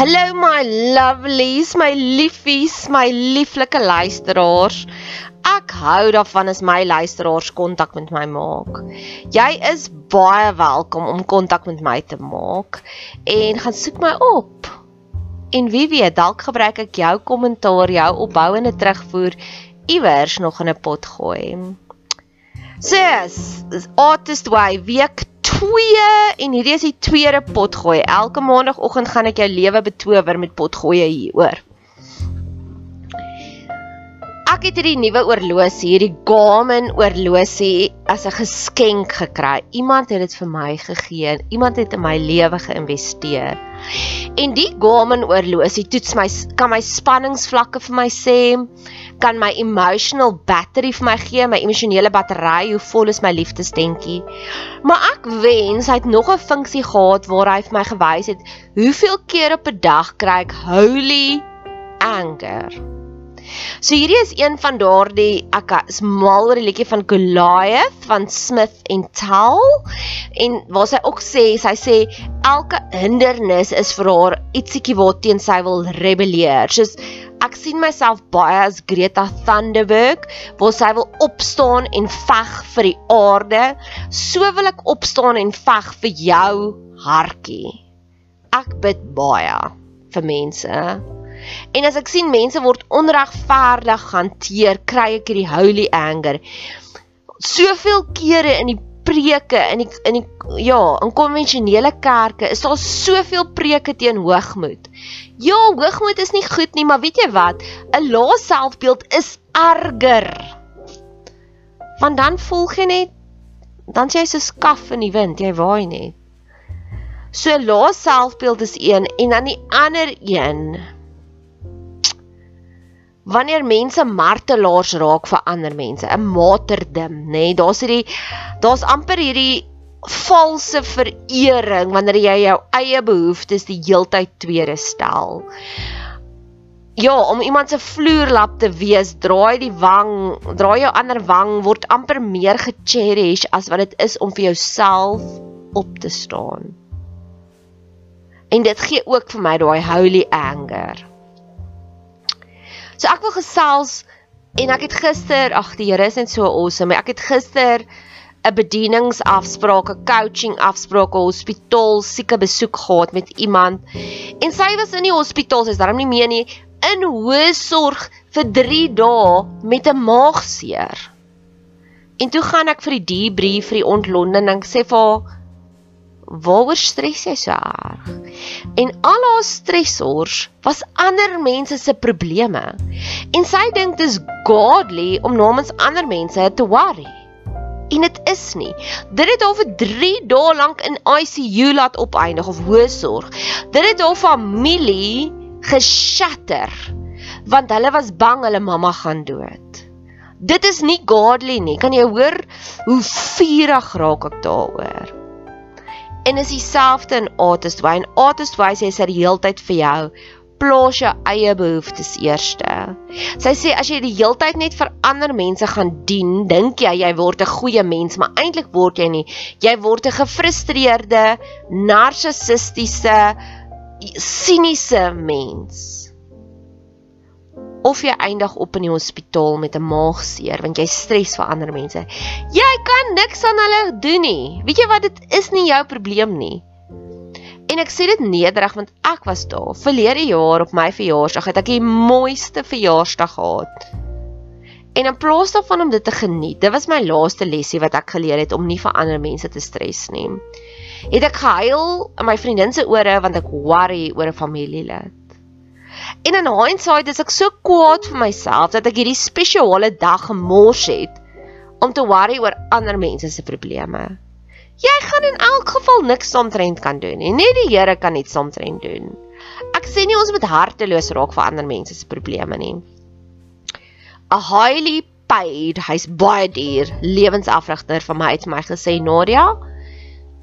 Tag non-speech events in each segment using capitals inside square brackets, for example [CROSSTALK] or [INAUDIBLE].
Hallo my lovelies, my liefies, my lieflike luisteraars. Ek hou daarvan as my luisteraars kontak met my maak. Jy is baie welkom om kontak met my te maak en gaan soek my op. En wie weet, dalk gebruik ek jou kommentaar, jou opbouende terugvoer iewers nog in 'n pot gooi. Sis, Artist Way week 2 en hierdie is die tweede potgooi. Elke maandagooggend gaan ek jou lewe betower met potgoeie hier, hoor. Ek het hierdie nuwe oorlosie, hierdie Garmin oorlosie as 'n geskenk gekry. Iemand het dit vir my gegee. Iemand het in my lewe geïnvesteer. En die Garmin oorlosie toets my kan my spanningsvlakke vir my sê, kan my emotional battery vir my gee, my emosionele battery, hoe vol is my liefdesdentjie. Maar ek wens hy het nog 'n funksie gehad waar hy vir my gewys het hoeveel keer op 'n dag kry ek holy anger. So hierdie is een van daardie ek is mal oor die liedjie van Goliath van Smith en Tell en waar sy ook sê sy sê elke hindernis is vir haar ietsiekie waarteen sy wil rebelleer. Soos ek sien myself baie as Greta Thunberg waar sy wil opstaan en veg vir die aarde. So wil ek opstaan en veg vir jou hartjie. Ek bid baie vir mense. En as ek sien mense word onregverdig hanteer, kry ek hierdie holy anger. Soveel kere in die preke in die in die ja, in konvensionele kerke is daar soveel preke teen hoogmoed. Ja, hoogmoed is nie goed nie, maar weet jy wat? 'n Lae selfbeeld is erger. Want dan volg jy net dan jy so skaf in die wind, jy waai net. So lae selfbeeld is een en dan die ander een wanneer mense martelaars raak vir ander mense, 'n martyrdom, nê? Nee, daar's hierdie daar's amper hierdie valse verering wanneer jy jou eie behoeftes die heeltyd tweede stel. Ja, om iemand se vloerlap te wees, draai die wang, draai jou ander wang word amper meer gecherish as wat dit is om vir jouself op te staan. En dit gee ook vir my daai holy anger. So ek wil gesels en ek het gister, ag die Here is net so awesome. Ek het gister 'n bedieningsafspraak, 'n coaching afspraak, 'n hospitaal sieke besoek gehad met iemand. En sy was in die hospitaal, sy's daarom nie meer nie, in hoë sorg vir 3 dae met 'n maagseer. En toe gaan ek vir die debrief vir die ontlonding en ek sê vir haar waaroor stres jy so erg? En al haar stressors was ander mense se probleme. En sy dink dis godly om namens ander mense te worry. En dit is nie. Dit het haar vir 3 dae lank in ICU laat opeindig of hoësorg. Dit het haar familie geshatter want hulle was bang hulle mamma gaan dood. Dit is nie godly nie. Kan jy hoor hoe vurig raak ek daaroor? En is dieselfde in Artist Way. Artist Way sê sy die heeltyd vir jou plaas jou eie behoeftes eerste. Sy sê as jy die heeltyd net vir ander mense gaan dien, dink jy jy word 'n goeie mens, maar eintlik word jy nie. Jy word 'n gefrustreerde, narcissistiese, siniese mens of jy eindig op in die hospitaal met 'n maagseer want jy stres vir ander mense. Jy kan niks aan hulle doen nie. Weet jy wat dit is nie jou probleem nie. En ek sê dit nederig want ek was daar. Verlede jaar op my verjaarsdag het ek die mooiste verjaarsdag gehad. En in plaas daarvan om dit te geniet, dit was my laaste lesie wat ek geleer het om nie vir ander mense te stres nie. Het ek gehuil in my vriendin se ore want ek worry oor 'n familielid. En in hindsight is ek so kwaad vir myself dat ek hierdie spesiale dag gemors het om te worry oor ander mense se probleme. Jy gaan in elk geval niks omtrent kan doen nie. Net die Here kan iets omtrent doen. Ek sê nie ons moet harteloos raak vir ander mense se probleme nie. A highly paid, hy's baie duur, lewensafrigter van my het my gesê Nadia,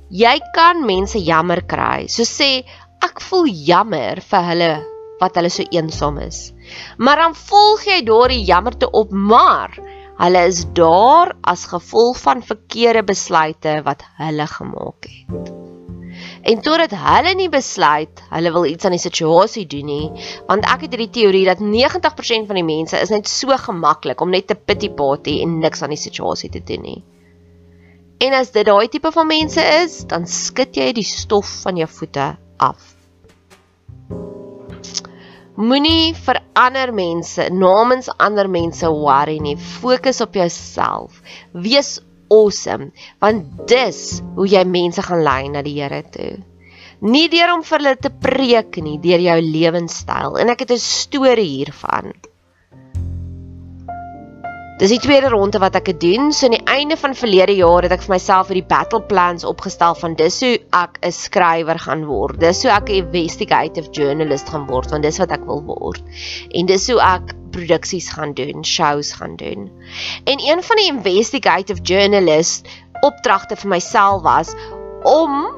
jy kan mense jammer kry. So sê ek voel jammer vir hulle wat hulle so eensaam is. Maar dan volg jy daardie jammerte op, maar hulle is daar as gevolg van verkeerde besluite wat hulle gemaak het. En totdat hulle nie besluit hulle wil iets aan die situasie doen nie, want ek het hierdie teorie dat 90% van die mense is net so gemaklik om net te pity party en niks aan die situasie te doen nie. En as dit daai tipe van mense is, dan skud jy die stof van jou voete af. Moenie vir ander mense namens ander mense worry nie. Fokus op jouself. Wees awesome want dis hoe jy mense gaan lei na die Here toe. Nie deur om vir hulle te preek nie, deur jou lewenstyl. En ek het 'n storie hiervan. Dis die tweede ronde wat ek gedoen. So aan die einde van verlede jaar het ek vir myself hierdie battle plans opgestel van dis hoe ek 'n skrywer gaan word. Dis hoe ek 'n investigative journalist gaan word want dis wat ek wil word. En dis hoe ek produksies gaan doen, shows gaan doen. En een van die investigative journalist opdragte vir myself was om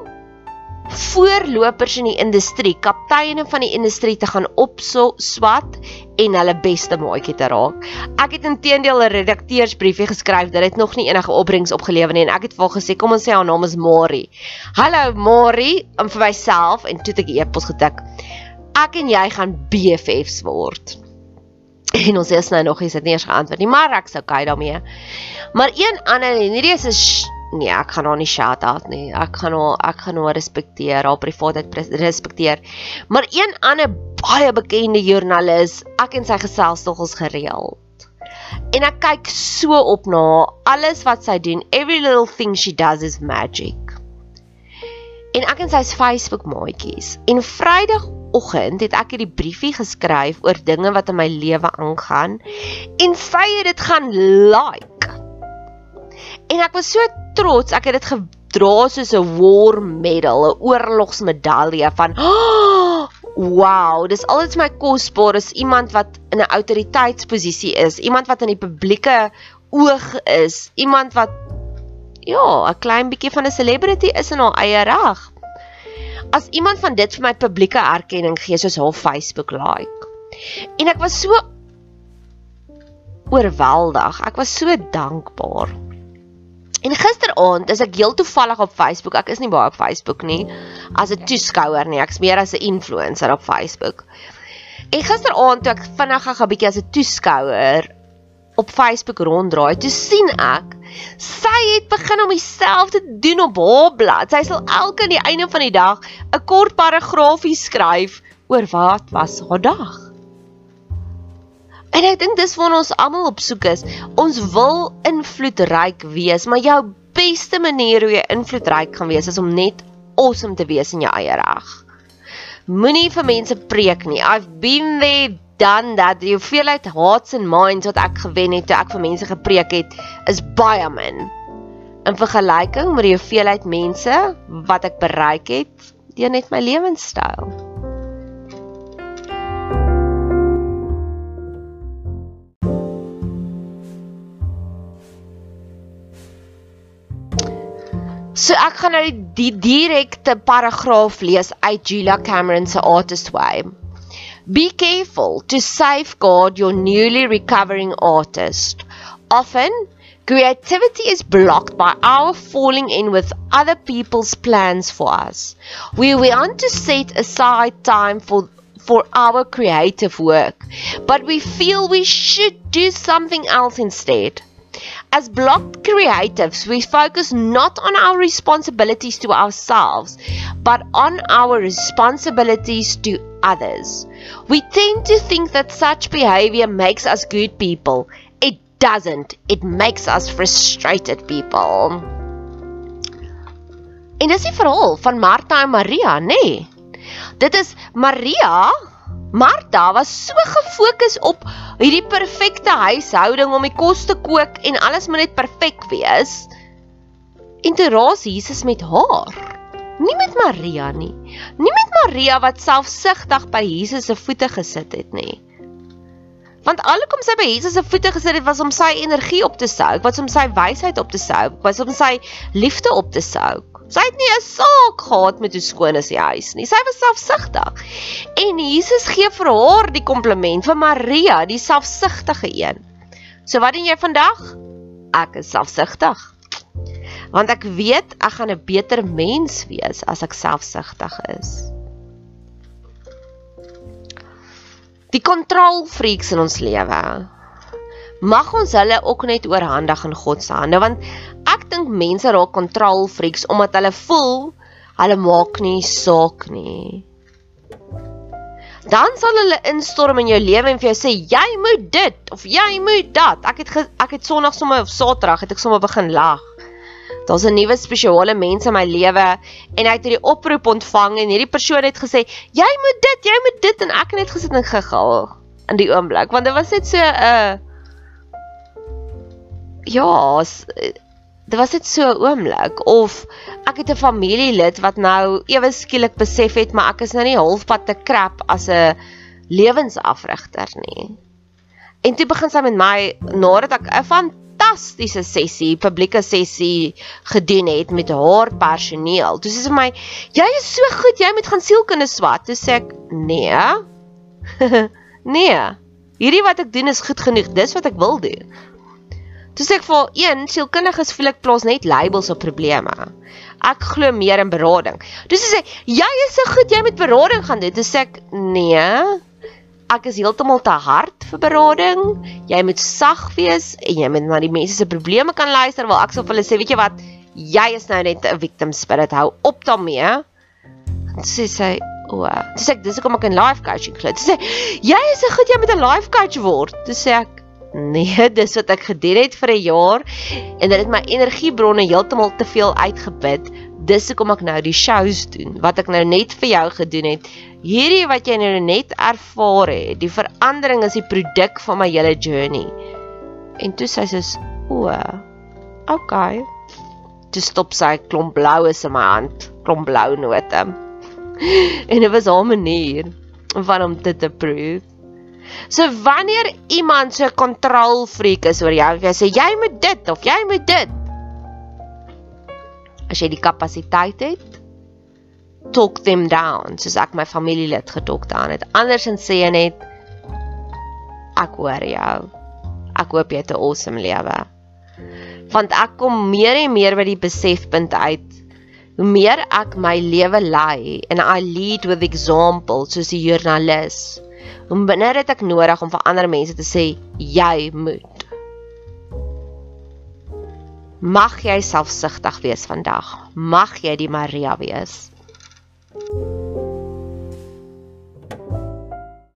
voorlopers in die industrie, kapteine van die industrie te gaan opswat en hulle beste maatjie te raak. Ek het intedeel 'n redakteursbriefie geskryf dat dit nog nie enige opbrengs opgelewer nie en ek het vir haar gesê kom ons sê haar naam is Mari. Hallo Mari, om vir myself en toe het ek e-pos getik. Ek en jy gaan BFFs word. [LAUGHS] En ons is nou nog nie sit nie eens geantwoord nie, maar ek's okay daarmee. Maar een ander en hierdie is 'n nee, ek gaan haar nie shout out nie. Ek gaan haar ek gaan haar respekteer, haar privaatheid respekteer. Maar een ander baie bekende joernalis, ek en sy gesels tog ons gereeld. En ek kyk so op na haar. Alles wat sy doen, every little thing she does is magic. En ek en sy is Facebook maatjies. En Vrydagoggend het ek hierdie briefie geskryf oor dinge wat in my lewe aangaan en sy het dit gaan like. En ek was so trots, ek het dit gedra soos 'n war medal, 'n oorlogsmedalje van oh, wow, dis altyd my kosbaar is iemand wat in 'n autoriteitsposisie is, iemand wat in die publieke oog is, iemand wat ja, 'n klein bietjie van 'n celebrity is in haar eie reg. As iemand van dit vir my publieke erkenning gee soos haar Facebook like. En ek was so oorweldig. Ek was so dankbaar. En gisteraand is ek heel toevallig op Facebook. Ek is nie baie op Facebook nie as 'n toeskouer nie. Ek's meer as 'n influencer op Facebook. En gisteraand toe ek vinnig gou 'n bietjie as 'n toeskouer op Facebook ronddraai, toe sien ek sy het begin om dieselfde doen op haar blad. Sy sal elke aan die einde van die dag 'n kort paragraafie skryf oor wat was haar dag. En ek dink dis waar ons almal op soek is. Ons wil invloedryk wees, maar jou beste manier hoe jy invloedryk gaan wees is om net awesome te wees in jou eie reg. Moenie vir mense preek nie. I've been there done that. Die hoeveelheid hearts and minds wat ek gewen het toe ek vir mense gepreek het, is baie min. In vergelyking met die hoeveelheid mense wat ek bereik het deur net my lewenstyl. So ek gaan nou die direkte paragraaf lees uit Julia Cameron se Artist Way. Be careful to safeguard your newly recovering artist. Often, creativity is blocked by our falling in with other people's plans for us. We want to set aside time for for our creative work, but we feel we should do something else instead. As blocked creatives, we focus not on our responsibilities to ourselves, but on our responsibilities to others. We tend to think that such behavior makes us good people. It doesn't. It makes us frustrated people. En dis die verhaal van Martha en Maria, nê? Nee. Dit is Maria Martha was so gefokus op hierdie perfekte huishouding om die kos te kook en alles moet net perfek wees. En toe raas Jesus met haar. Nie met Maria nie. Nie met Maria wat selfsugtig by Jesus se voete gesit het nie. Want alhoewel sy by Jesus se voete gesit het, was om sy energie op te souk, was om sy wysheid op te souk, was om sy liefde op te souk. Sy het nie 'n saak gehad met hoe skoon is die huis nie. Sy was selfsugtig. En Jesus gee vir haar die kompliment vir Maria, die selfsugtige een. So wat doen jy vandag? Ek is selfsugtig. Want ek weet ek gaan 'n beter mens wees as ek selfsugtig is. Die kontrolfreaks in ons lewe. Mag ons hulle ook net oorhandig in God se hande want dink mense raak kontrolfreaks omdat hulle voel hulle maak nie saak nie. Dan sal hulle instorm in jou lewe en vir jou sê jy moet dit of jy moet dat. Ek het ek het Sondag sommer of Saterdag het ek sommer begin lag. Daar's 'n nuwe spesiale mens in my lewe en hy het hierdie oproep ontvang en hierdie persoon het gesê jy moet dit, jy moet dit en ek het net gesit en gegil in die oomblik want dit was net so 'n uh, ja, dit was net so 'n oomblik of ek het 'n familielid wat nou ewe skielik besef het maar ek is nou nie halfpad te krap as 'n lewensafrigter nie. En toe begin sy met my nadat ek 'n fantastiese sessie, publieke sessie gedoen het met haar personeel. Toe sê sy vir my, "Jy is so goed, jy moet gaan sielkunde swat." Toe sê ek, "Nee." [LAUGHS] nee. Hierdie wat ek doen is goed genoeg. Dis wat ek wil doen. Toe sê ek vir een sielkundiges voel ek plaas net labels op probleme. Ek glo meer in berading. Toe sê sy, "Jy is so goed, jy moet berading gaan doen." Toe sê ek, "Nee. Ek is heeltemal te hard vir berading. Jy moet sag wees en jy moet na die mense se probleme kan luister." Wel, ek sê vir hulle sê, "Weet jy wat? Jy is nou net 'n victim spirit. Hou op daarmee." Toe sê sy, "O, dis ek dis hoekom ek in life coaching glo." Toe sê, "Jy is so goed, jy moet 'n life coach word." Toe sê ek, Nee, [LAUGHS] dis wat ek gedoen het vir 'n jaar en dit het my energiebronne heeltemal te veel uitgeput. Dis hoekom ek nou die shows doen wat ek nou net vir jou gedoen het. Hierdie wat jy nou net ervaar het, die verandering is die produk van my hele journey. En toe sê sy so, "O, okay." Toe stop sy klomp bloues in my hand, klomp blou note. [LAUGHS] En dit was haar manier van om dit te prove. So wanneer iemand so 'n kontrolfreak is oor jou, jy sê jy moet dit of jy moet dit. As jy die kapasiteit het, talk them down, soos ek my familielid getalk down het. Andersins sê jy net ek hoor jou. Ek hoop jy het 'n awesome lewe. Want ek kom meer en meer by die besefpunt uit hoe meer ek my lewe lei en I lead with example soos die joernalis Om binne dit ek nodig om vir ander mense te sê jy moet. Mag jy selfsugtig wees vandag. Mag jy die Maria wees. thank you